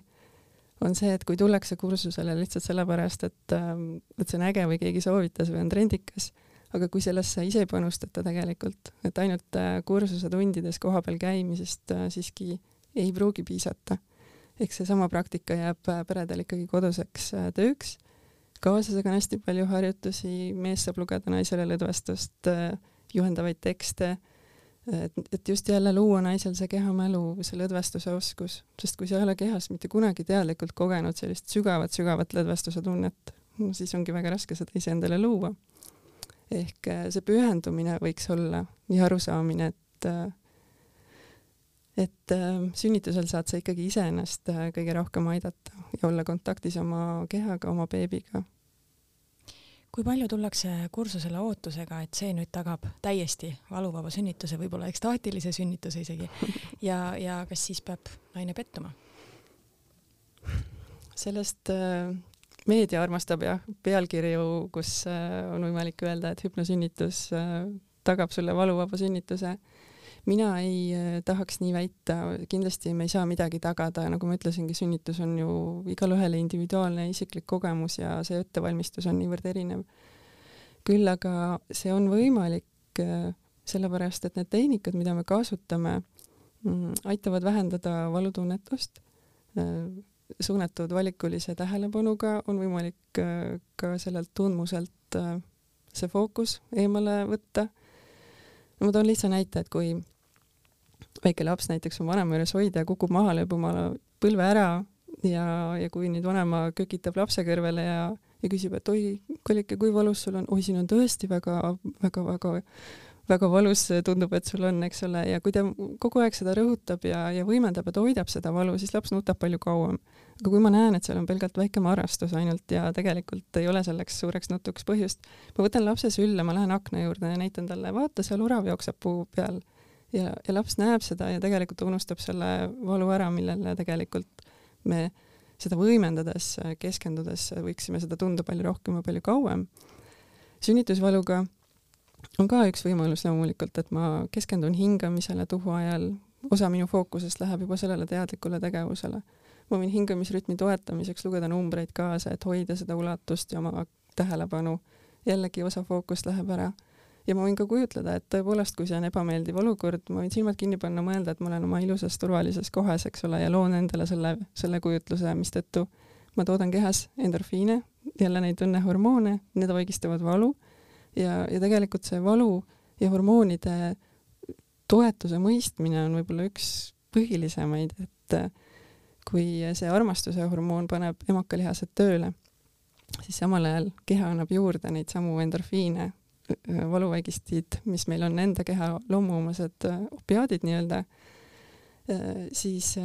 on see, et kui tullakse kursusele lihtsalt sellepärast, et, äh, et see on äge või keegi soovitas või on trendikas, aga kui sellesse ise ei panustata tegelikult, et ainult kursuse tundides kohapeal käimisest siiski ei pruugi piisata. eks seesama praktika jääb peredel ikkagi koduseks tööks. Kaaslasega on hästi palju harjutusi, mees saab lugeda naisele lõdvestust, juhendavaid tekste et, et just jälle luua naisel see kehamälu, see lõdvestuse oskus, sest kui sa ei ole kehas mitte kunagi teadlikult kogenud sellist sügavat-sügavat lõdvestuse tunnet, no siis ongi väga raske seda iseendale luua. ehk äh, see pühendumine võiks olla nii arusaamine, et äh, et äh, sünnitusel saad sa ikkagi iseennast kõige rohkem aidata ja olla kontaktis oma kehaga, oma beebiga kui palju tullakse kursusele ootusega, et see nüüd tagab täiesti valuvaba sünnituse, võib-olla ekstaatilise sünnituse isegi <laughs> ja, ja kas siis peab naine pettuma? sellest äh, meedia armastab jah pealkirju, kus äh, on võimalik öelda, et hüpnosünnitus äh, tagab sulle valuvaba sünnituse mina ei äh, tahaks nii väita, kindlasti me ei saa midagi tagada, nagu ma ütlesingi, sünnitus on ju igale ühele individuaalne isiklik kogemus ja see ettevalmistus on niivõrd erinev. küll aga see on võimalik äh, sellepärast, et need tehnikad, mida me kasutame, mm, aitavad vähendada valutunnetust, äh, suunatud valikulise tähelepanuga on võimalik ka sellelt tundmuselt see fookus eemale võtta. no ma toon lihtsa näite, et kui väike laps näiteks on vanema juures hoida ja kukub maha, lööb oma põlve ära ja, ja kui nüüd vanema kökitab lapse kõrvale ja, ja küsib, et oi, kollike, kui valus sul on, oi, siin on tõesti väga-väga-väga väga valus tundub, et sul on, eks ole, ja kui ta kogu aeg seda rõhutab ja, ja võimendab, et hoidab seda valu, siis laps nutab palju kauem. aga kui ma näen, et seal on pelgalt väike marastus ainult ja tegelikult ei ole selleks suureks nutuks põhjust, ma võtan lapse sülle, ma lähen akna juurde ja näitan talle, vaata, seal orav jookseb puu peal ja, ja laps näeb seda ja tegelikult unustab selle valu ära, millele tegelikult me seda võimendades, keskendudes võiksime seda tunda palju rohkem ja palju kauem. sünnitusvaluga on ka üks võimalus loomulikult, et ma keskendun hingamisele tuhu ajal, osa minu fookusest läheb juba sellele teadlikule tegevusele. ma võin hingamisrütmi toetamiseks lugeda numbreid kaasa, et hoida seda ulatust ja oma tähelepanu. jällegi osa fookust läheb ära ja ma võin ka kujutleda, et tõepoolest, kui see on ebameeldiv olukord, ma võin silmad kinni panna, mõelda, et ma olen oma ilusas turvalises kohas, eks ole, ja loon endale selle, selle kujutluse, mistõttu ma toodan kehas endorfiine, jälle neid õnnehormoone, need vaigistavad valu. Ja, ja tegelikult see valu ja hormoonide toetuse mõistmine on võib-olla üks põhilisemaid, et kui see armastuse hormoon paneb emakalihased tööle, siis samal ajal keha annab juurde neid samu endorfiine, valuvaigistid, mis meil on enda keha loomuomased äh, opiaadid nii-öelda, äh, siis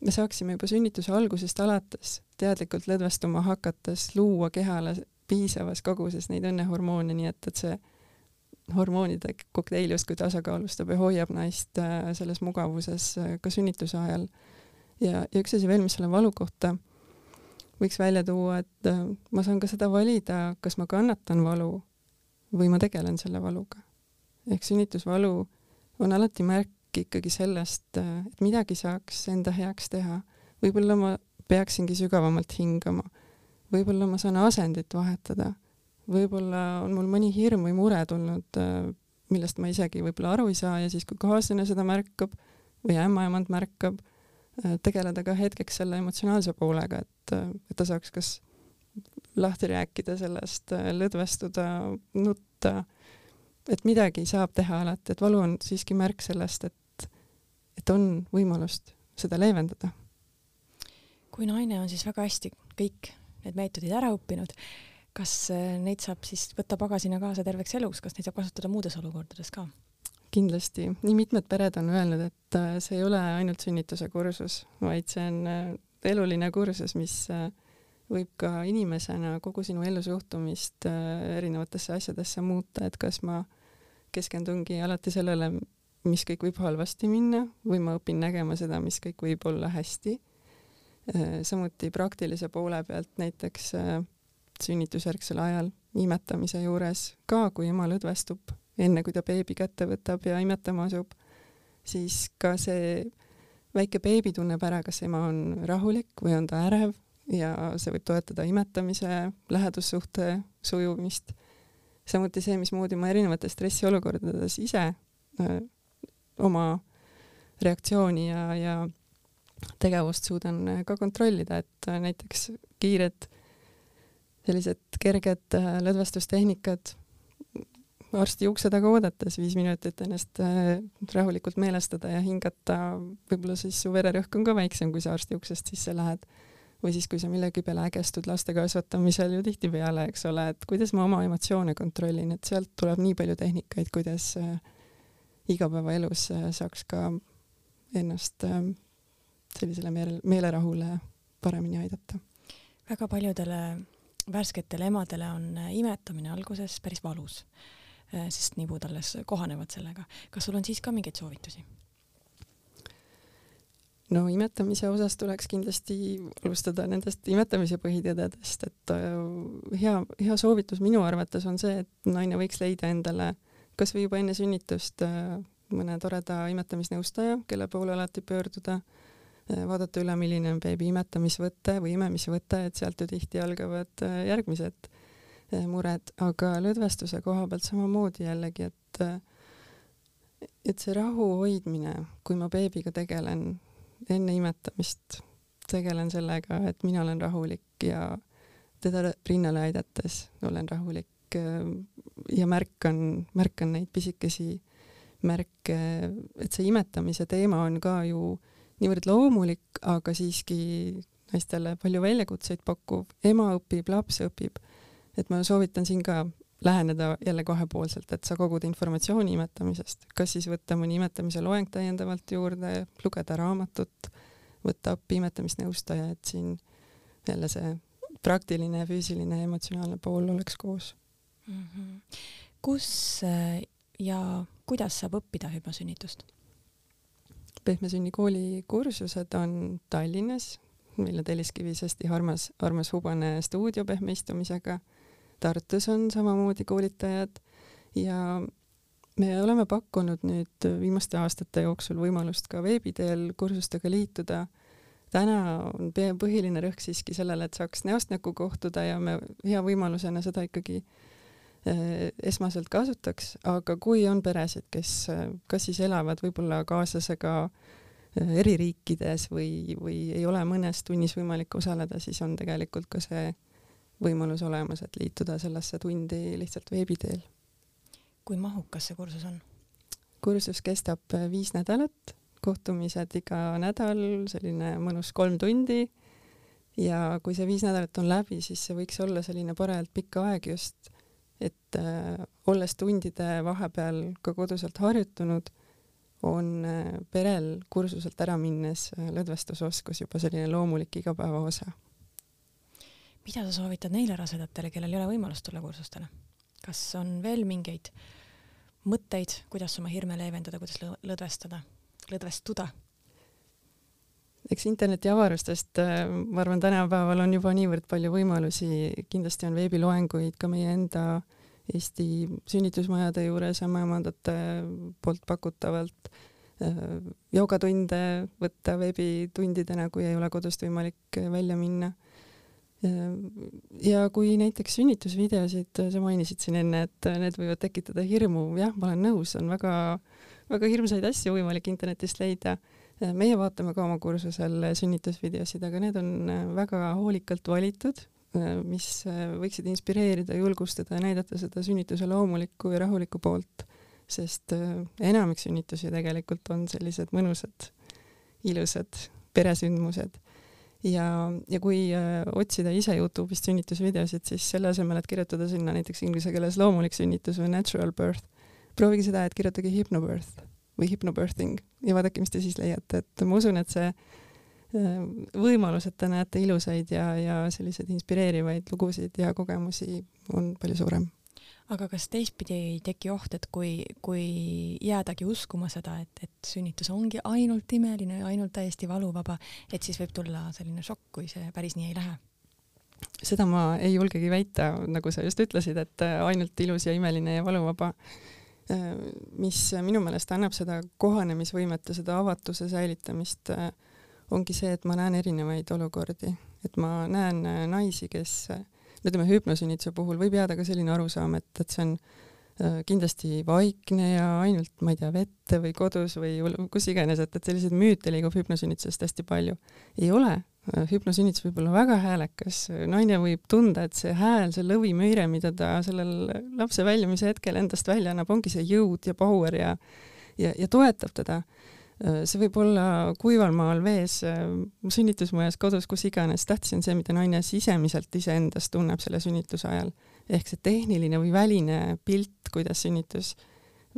me saaksime juba sünnituse algusest alates teadlikult lõdvestuma hakates luua kehale piisavas koguses neid õnnehormoone, nii et, et see hormoonide kokteil justkui tasakaalustab ja hoiab naist selles mugavuses ka sünnituse ajal. ja, ja üks asi veel, mis selle valu kohta võiks välja tuua, et ma saan ka seda valida, kas ma kannatan valu või ma tegelen selle valuga. ehk sünnitusvalu on alati märk ikkagi sellest, et midagi saaks enda heaks teha. võib-olla ma peaksingi sügavamalt hingama. võib-olla ma saan asendit vahetada. võib-olla on mul mõni hirm või mure tulnud, millest ma isegi võib-olla aru ei saa ja siis, kui kaaslane seda märkab või ämmaemand märkab, tegeleda ka hetkeks selle emotsionaalse poolega, et, et ta saaks kas lahti rääkida sellest, lõdvestuda, nutta, et midagi saab teha alati, et valu on siiski märk sellest, et, et on võimalust seda leevendada kui naine on siis väga hästi kõik need meetodid ära õppinud, kas äh, neid saab siis võtta pagasina kaasa terveks eluks, kas neid saab kasutada muudes olukordades ka? kindlasti, nii mitmed pered on öelnud, et äh, see ei ole ainult sünnituse kursus, vaid see on äh, eluline kursus, mis võib ka inimesena kogu sinu ellusuhtumist erinevatesse asjadesse muuta, et kas ma keskendungi alati sellele, mis kõik võib halvasti minna või ma õpin nägema seda, mis kõik võib olla hästi. Äh, samuti praktilise poole pealt näiteks äh, sünnitusjärgsel ajal imetamise juures ka, kui ema lõdvestub, enne kui ta beebi kätte võtab ja imetama asub, siis ka see väike beebi tunneb ära, kas ema on rahulik või on ta ärev ja see võib toetada imetamise, lähedussuhte sujumist. samuti see, mismoodi ma erinevates stressiolukordades ise öö, oma reaktsiooni ja, ja tegevust suudan ka kontrollida, et näiteks kiired sellised kerged lõdvestustehnikad arsti ukse taga oodates viis minutit ennast rahulikult meelestada ja hingata, võib-olla siis su vererõhk on ka väiksem, kui sa arsti uksest sisse lähed. Või siis, kui sa millegi peale ägestud laste kasvatamisel ju tihtipeale, eks ole, et kuidas ma oma emotsioone kontrollin, et sealt tuleb nii palju tehnikaid, kuidas igapäevaelus saaks ka ennast sellisele meele, meelerahule paremini aidata. väga paljudele värsketele emadele on äh, imetamine alguses päris valus, äh, sest nibud alles kohanevad sellega. kas sul on siis ka mingeid soovitusi? No imetamise osas tuleks kindlasti alustada nendest imetamise põhitõdedest, et äh, hea, hea soovitus minu arvates on see, et naine võiks leida endale kasvõi juba enne sünnitust mõne toreda imetamisnõustaja, kelle poole alati pöörduda Äh, vaadata üle, milline on beebi imetamisvõte või imemisvõte, et sealt ju tihti algavad äh, järgmised äh, mured, aga lõdvestuse koha pealt samamoodi jällegi, et et see rahu hoidmine, kui ma beebiga tegelen enne imetamist, tegelen sellega, et mina olen rahulik ja teda rinnale aidates olen rahulik ja märkan, märkan neid pisikesi märke, et see imetamise teema on ka ju äh, niivõrd loomulik, aga siiski naistele palju väljakutseid pakkuv, ema õpib, laps õpib. et ma soovitan siin ka läheneda jälle kahepoolselt, et sa kogud informatsiooni imetamisest, kas siis võtta mõni imetamise loeng täiendavalt juurde, lugeda raamatut, võtta appi imetamisnõustaja, et siin jälle see praktiline, füüsiline ja emotsionaalne pool oleks koos mm. -hmm. kus äh, ja kuidas saab õppida hüpnosünnitust? Pehme Sünni kooli kursused on Tallinnas, meil on Telliskivis hästi armas, armas hubane stuudio pehme istumisega. Tartus on samamoodi koolitajad ja me oleme pakkunud nüüd viimaste aastate jooksul võimalust ka veebi teel kursustega liituda. täna on põhiline rõhk siiski sellele, et saaks näost näkku kohtuda ja me hea võimalusena seda ikkagi eh, esmaselt kasutaks, aga kui on peresid, kes eh, kas siis elavad võib-olla kaaslasega eh, eri riikides või, või ei ole mõnes tunnis võimalik osaleda, siis on tegelikult ka see võimalus olemas, et liituda sellesse tundi lihtsalt veebi teel. kui mahukas see kursus on? kursus kestab eh, viis nädalat, kohtumised iga nädal, selline mõnus kolm tundi ja kui see viis nädalat on läbi, siis see võiks olla selline parajalt pikk aeg just et äh, olles tundide vahepeal ka koduselt harjutunud, on äh, perel kursuselt ära minnes äh, lõdvestusoskus juba selline loomulik igapäevaosa. Mida sa soovitad neile rasedatele, kellel ei ole võimalust tulla kursustele? kas on veel mingeid mõtteid, kuidas oma hirme leevendada, kuidas lõdvestada, lõdvestuda? eks interneti avarustest, ma arvan, tänapäeval on juba niivõrd palju võimalusi, kindlasti on veebiloenguid ka meie enda Eesti sünnitusmajade juures ämmaemandate poolt pakutavalt joogatunde võtta veebitundidena, kui ei ole kodust võimalik välja minna. Ja kui näiteks sünnitusvideosid, sa mainisid siin enne, et need võivad tekitada hirmu, jah, ma olen nõus, on väga, väga hirmsaid asju võimalik internetist leida. meie vaatame ka oma kursusel sünnitusvideosid, aga need on väga hoolikalt valitud, mis võiksid inspireerida, julgustada ja näidata seda sünnituse loomulikku ja rahulikku poolt sest äh, enamik sünnitusi tegelikult on sellised mõnusad, ilusad peresündmused. Ja, ja kui äh, otsida ise Youtube'ist sünnitusvideosid, siis selle asemel, et kirjutada sinna näiteks inglise keeles loomulik sünnitus või natural birth, proovige seda, et kirjutage hypnobirth või hypnobirthing ja vaadake, mis te siis leiate, et ma usun, et see äh, võimalus, et te näete ilusaid ja, ja selliseid inspireerivaid lugusid ja kogemusi on palju suurem aga kas teistpidi ei teki oht, et kui, kui jäädagi uskuma seda, et, et sünnitus ongi ainult imeline ainult täiesti valuvaba, et siis võib tulla selline šokk, kui see päris nii ei lähe? seda ma ei julgegi väita, nagu sa just ütlesid, et ainult ilus ja imeline ja valuvaba, mis minu meelest annab seda kohanemisvõimet ja seda avatuse säilitamist, ongi see, et ma näen erinevaid olukordi, et ma näen naisi, kes ütleme, hüpnosünnituse puhul võib jääda ka selline arusaam, et, et see on äh, kindlasti vaikne ja ainult, ma ei tea, vette või kodus või kus iganes, et, et selliseid müüte liigub hüpnosünnitusest hästi palju. ei ole, hüpnosünnitus võib olla väga häälekas, naine võib tunda, et see hääl, see lõvimõire, mida ta sellel lapse väljumise hetkel endast välja annab, ongi see jõud ja power ja ja, ja toetab teda see võib olla kuival maal vees, äh, sünnitusmajas, kodus, kus iganes, tähtis on see, mida naine sisemiselt iseendast tunneb selle sünnituse ajal. ehk see tehniline või väline pilt, kuidas sünnitus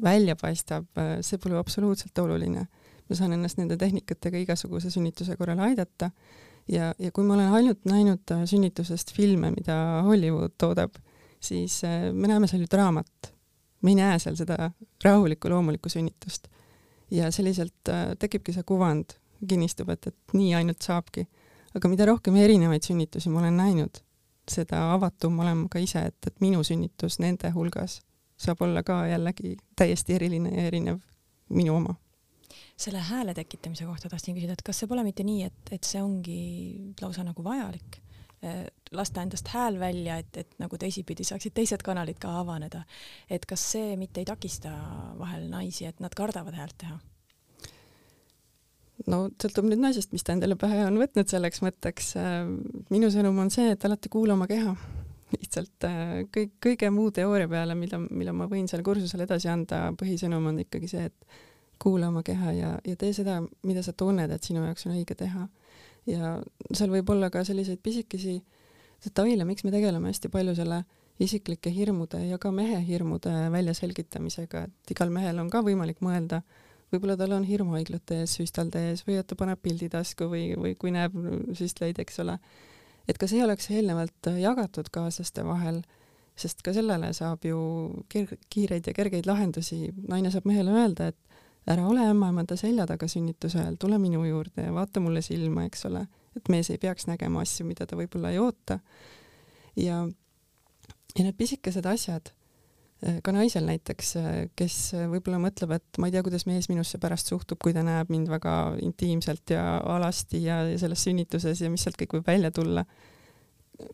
välja paistab, äh, see pole absoluutselt oluline. ma saan ennast nende tehnikatega igasuguse sünnituse korral aidata ja, ja kui ma olen ainult näinud sünnitusest filme, mida Hollywood toodab, siis me näeme seal ju draamat. me ei näe seal seda rahulikku loomulikku sünnitust ja selliselt äh, tekibki see kuvand, kinnistub, et, et nii ainult saabki. aga mida rohkem erinevaid sünnitusi ma olen näinud, seda avatum olen ma ka ise, et, et minu sünnitus nende hulgas saab olla ka jällegi täiesti eriline ja erinev minu oma. selle hääle tekitamise kohta tahtsin küsida, et kas see pole mitte nii, et, et see ongi lausa nagu vajalik? Lasta endast hääl välja, et, et nagu teisipidi saaksid teised kanalid ka avaneda. et kas see mitte ei takista vahel naisi, et nad kardavad häält teha? no sõltub nüüd naisest, mis ta endale pähe on võtnud selleks mõtteks. Äh, minu sõnum on see, et alati kuula oma keha. <laughs> lihtsalt äh, kõik, kõige muu teooria peale, mida, mille ma võin seal kursusel edasi anda, põhisõnum on ikkagi see, et kuula oma keha ja, ja tee seda, mida sa tunned, et sinu jaoks on õige teha ja seal võib olla ka selliseid pisikesi detaile, miks me tegeleme hästi palju selle isiklike hirmude ja ka mehe hirmude väljaselgitamisega, et igal mehel on ka võimalik mõelda, võib-olla tal on hirm haiglate ees, süstalde ees või et ta paneb pildi tasku või, või kui näeb süstlaid, eks ole. et ka see oleks eelnevalt jagatud kaaslaste vahel, sest ka sellele saab ju kiireid ja kergeid lahendusi, naine saab mehele öelda, et ära ole ämmaemanda selja taga sünnituse ajal, tule minu juurde ja vaata mulle silma, eks ole, et mees ei peaks nägema asju, mida ta võib-olla ei oota. ja, ja need pisikesed asjad, eh, ka naisel näiteks, eh, kes võib-olla mõtleb, et ma ei tea, kuidas mees minusse pärast suhtub, kui ta näeb mind väga intiimselt ja alasti ja, ja selles sünnituses ja mis sealt kõik võib välja tulla.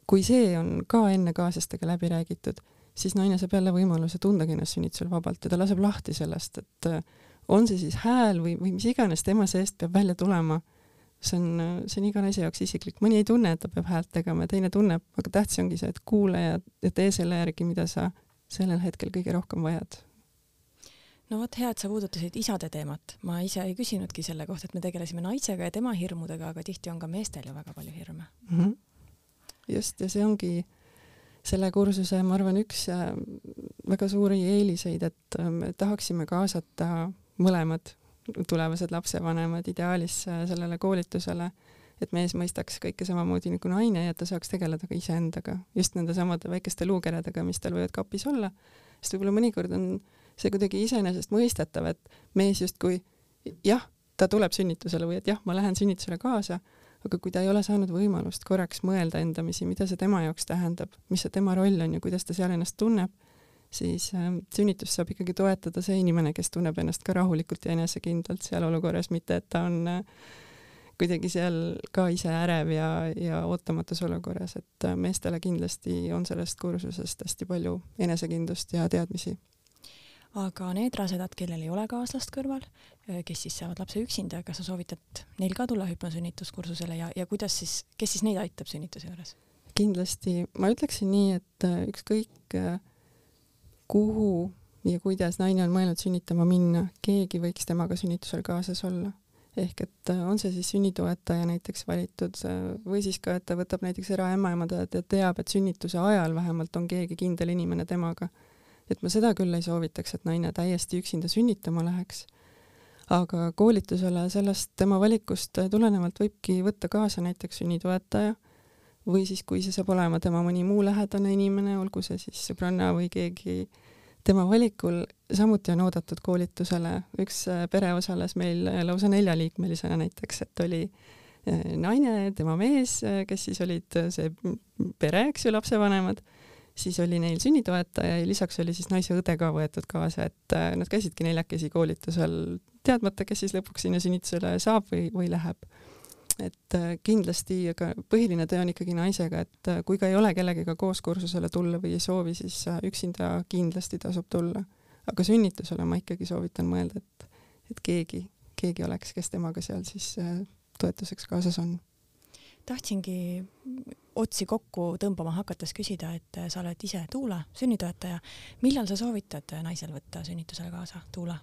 kui see on ka enne kaaslastega läbi räägitud, siis naine saab jälle võimaluse tundagi ennast sünnitusel vabalt ja ta laseb lahti sellest, et on see siis hääl või, või mis iganes tema seest peab välja tulema, see on, see on iga naise jaoks isiklik, mõni ei tunne, et ta peab häält tegema ja teine tunneb, aga tähtis ongi see, et kuula ja, ja tee selle järgi, mida sa sellel hetkel kõige rohkem vajad. no vot, hea, et sa puudutasid isade teemat. ma ise ei küsinudki selle kohta, et me tegelesime naisega ja tema hirmudega, aga tihti on ka meestel ju väga palju hirme mm. -hmm. just, ja see ongi selle kursuse, ma arvan, üks äh, väga suuri eeliseid, et äh, me tahaksime kaasata mõlemad tulevased lapsevanemad ideaalis äh, sellele koolitusele, et mees mõistaks kõike samamoodi nagu naine ja et ta saaks tegeleda ka iseendaga, just nende samade väikeste luukeredega, mis tal võivad kapis olla, sest võib-olla mõnikord on see kuidagi iseenesestmõistetav, et mees justkui jah, ta tuleb sünnitusele või et jah, ma lähen sünnitusele kaasa, aga kui ta ei ole saanud võimalust korraks mõelda endamisi, mida see tema jaoks tähendab, mis see tema roll on ja kuidas ta seal ennast tunneb, siis äh, sünnitust saab ikkagi toetada see inimene, kes tunneb ennast ka rahulikult ja enesekindlalt seal olukorras, mitte et ta on äh, kuidagi seal ka ise ärev ja, ja ootamatus olukorras, et äh, meestele kindlasti on sellest kursusest hästi palju enesekindlust ja teadmisi. aga need rasedad, kellel ei ole kaaslast kõrval, äh, kes siis saavad lapse üksinda, kas sa soovitad neil ka tulla hüpnosünnituskursusele ja, ja kuidas siis, kes siis neid aitab sünnituse juures? kindlasti, ma ütleksin nii, et ükskõik kuhu ja kuidas naine on mõelnud sünnitama minna, keegi võiks temaga sünnitusel kaasas olla ehk et äh, on see siis sünnitoetaja näiteks valitud äh, või siis ka, et ta võtab näiteks eraämmaemandajat ja teab, et sünnituse ajal vähemalt on keegi kindel inimene temaga. et ma seda küll ei soovitaks, et naine täiesti üksinda sünnitama läheks. aga koolitusele sellest tema valikust tulenevalt võibki võtta kaasa näiteks sünnitoetaja või siis, kui see saab olema tema mõni muu lähedane inimene, olgu see siis sõbranna või keegi tema valikul samuti on oodatud koolitusele, üks äh, pere osales meil äh, lausa neljaliikmelisena näiteks, et oli äh, naine, tema mees, kes siis olid see pere, eks ju, lapsevanemad, siis oli neil sünnitoetaja ja lisaks oli siis naise õde ka võetud kaasa, et nad käisidki neljakesi koolitusel, teadmata, kes siis lõpuks sinna sünnitusele saab või, või läheb et äh, kindlasti, aga põhiline töö on ikkagi naisega, et äh, kui ka ei ole kellegagi koos kursusele tulla või ei soovi, siis äh, üksinda kindlasti tasub tulla. aga sünnitusele ma ikkagi soovitan mõelda, et, et keegi, keegi oleks, kes temaga seal siis toetuseks kaasas on. tahtsingi otsi kokku tõmbama hakates küsida, et sa oled ise Tuula, sünnitoetaja. millal sa soovitad naisel võtta sünnitusele kaasa, Tuula?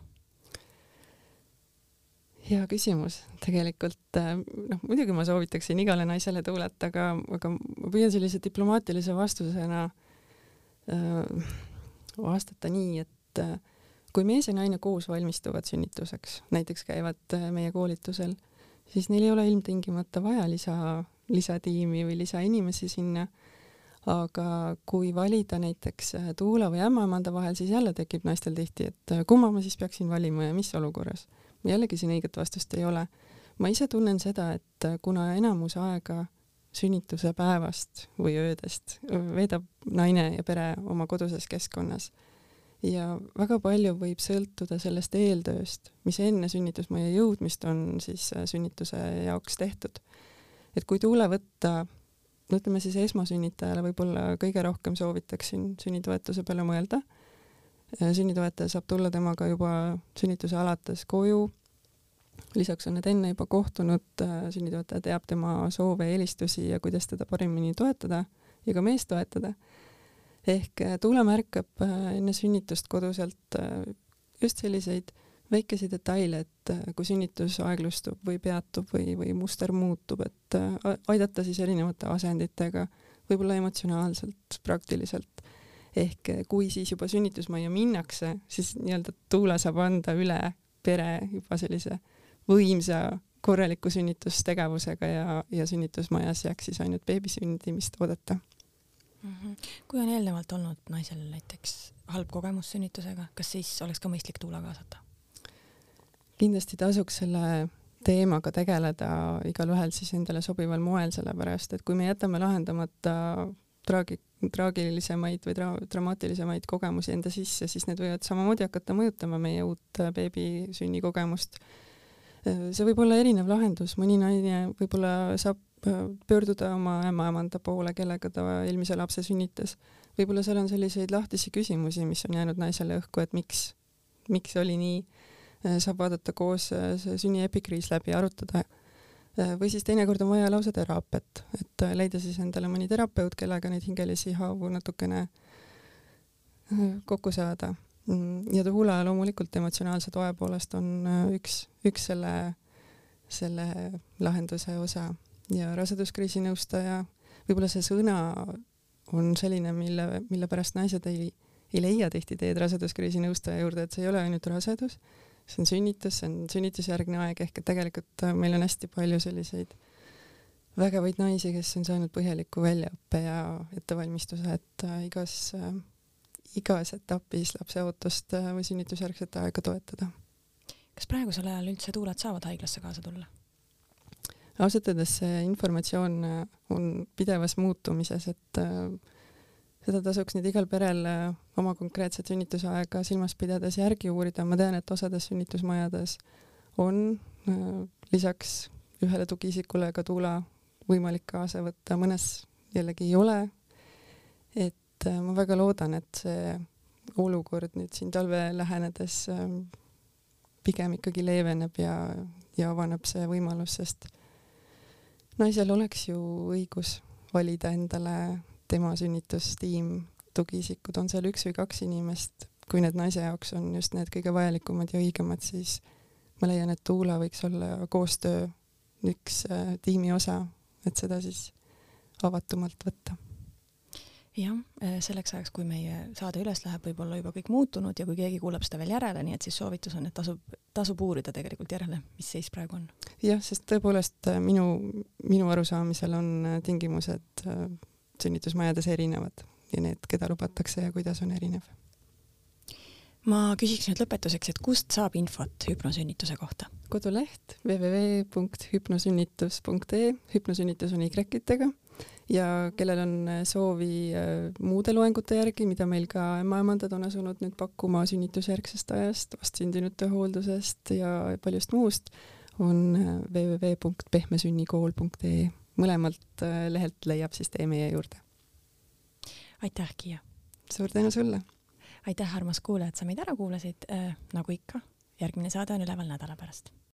Hea küsimus, tegelikult äh, noh, muidugi ma soovitaksin igale naisele tuulet, aga, aga ma püüan sellise diplomaatilise vastusena äh, vastata nii, et äh, kui mees ja naine koos valmistuvad sünnituseks, näiteks käivad äh, meie koolitusel, siis neil ei ole ilmtingimata vaja lisa, lisatiimi või lisainimesi sinna. aga kui valida näiteks äh, Tuula või ämmaemanda vahel, siis jälle tekib naistel tihti, et äh, kumma ma siis peaksin valima ja mis olukorras jällegi siin õiget vastust ei ole. ma ise tunnen seda, et kuna enamus aega sünnituse päevast või öödest veedab naine ja pere oma koduses keskkonnas ja väga palju võib sõltuda sellest eeltööst, mis enne sünnitusmajja jõudmist on siis äh, sünnituse jaoks tehtud. et kui tuule võtta, no ütleme siis esmasünnitajale võib-olla kõige rohkem soovitaksin sünnitoetuse peale mõelda sünnitoetaja saab tulla temaga juba sünnituse alates koju. lisaks on nad enne juba kohtunud, äh, sünnitoetaja teab tema soove, eelistusi ja kuidas teda paremini toetada ja ka meest toetada. ehk äh, Tuule märkab äh, enne sünnitust koduselt just selliseid väikesi detaile, et kui sünnitus aeglustub või peatub või, või muster muutub, et aidata siis erinevate asenditega, võib-olla emotsionaalselt, praktiliselt ehk eh, kui siis juba sünnitusmajja minnakse, siis nii-öelda Tuula saab anda üle pere juba sellise võimsa korraliku sünnitustegevusega ja, ja sünnitusmajas jääks siis ainult beebi sündimist oodata mm. -hmm. kui on eelnevalt olnud naisel näiteks halb kogemus sünnitusega, kas siis oleks ka mõistlik Tuula kaasata? kindlasti tasuks selle teemaga tegeleda igalühel siis endale sobival moel, sellepärast et kui me jätame lahendamata traagi-, traagilisemaid või dra-, dramaatilisemaid kogemusi enda sisse, siis need võivad samamoodi hakata mõjutama meie uut äh, beebi sünnikogemust. Äh, see võib olla erinev lahendus, mõni naine võib-olla saab äh, pöörduda oma ämmaemanda poole, kellega ta eelmise lapse sünnitas. võib-olla seal on selliseid lahtisi küsimusi, mis on jäänud naisele õhku, et miks, miks oli nii, saab vaadata koos see sünniepikriis läbi, arutada või siis teinekord on vaja lausa teraapiat, et äh, leida siis endale mõni terapeut, kellega neid hingelisi haavu natukene äh, kokku saada. Mm, ja Tuhula loomulikult emotsionaalse toe poolest on üks, üks selle, selle lahenduse osa ja raseduskriisi nõustaja, võib-olla see sõna on selline, mille, mille pärast naised ei, ei leia tihti teed raseduskriisi nõustaja juurde, et see ei ole ainult rasedus see on sünnitus, see on sünnitusjärgne aeg ehk et tegelikult äh, meil on hästi palju selliseid vägevaid naisi, kes on saanud põhjaliku väljaõppe ja ettevalmistuse, et äh, igas äh,, igas etapis lapse ootust äh, või sünnitusjärgset aega toetada. kas praegusel ajal üldse tuuled saavad haiglasse kaasa tulla? ausalt öeldes see informatsioon äh, on pidevas muutumises, et seda tasuks nüüd igal perel äh, oma konkreetset sünnitusaega silmas pidades järgi uurida, ma tean, et osades sünnitusmajades on äh, lisaks ühele tugiisikule ka tuula võimalik kaasa võtta, mõnes jällegi ei ole. et äh, ma väga loodan, et see olukord nüüd siin talve lähenedes pigem ikkagi leeveneb ja, ja avaneb see võimalus, sest naisel oleks ju õigus valida endale tema sünnitustiim, tugiisikud, on seal üks või kaks inimest, kui need naise jaoks on just need kõige vajalikumad ja õigemad, siis ma leian, et Tuula võiks olla koostöö üks äh, tiimi osa, et seda siis avatumalt võtta jah, äh, selleks ajaks, kui meie saade üles läheb, võib olla juba kõik muutunud ja kui keegi kuulab seda veel järele, nii et siis soovitus on, et tasub, tasub uurida tegelikult järele, mis seis praegu on. jah, sest tõepoolest äh, minu, minu arusaamisel on äh, tingimused sünnitusmajades erinevad ja need, keda lubatakse ja kuidas on erinev. ma küsiks nüüd lõpetuseks, et kust saab infot hüpnosünnituse kohta? koduleht www.hüpnosünnitus.ee, hüpnosünnitus on Y-itega ja kellel on äh, soovi äh, muude loengute järgi, mida meil ka ämmaemandad on asunud nüüd pakkuma sünnitusjärgsest ajast, vastsündinute hooldusest ja paljust muust, on äh, www.pehmesünnikool.ee. mõlemalt lehelt leiab siis tee meie juurde. aitäh, Kiia! suur tänu sulle! aitäh, armas kuulaja, et sa meid ära kuulasid äh,, nagu ikka, järgmine saade on üleval nädala pärast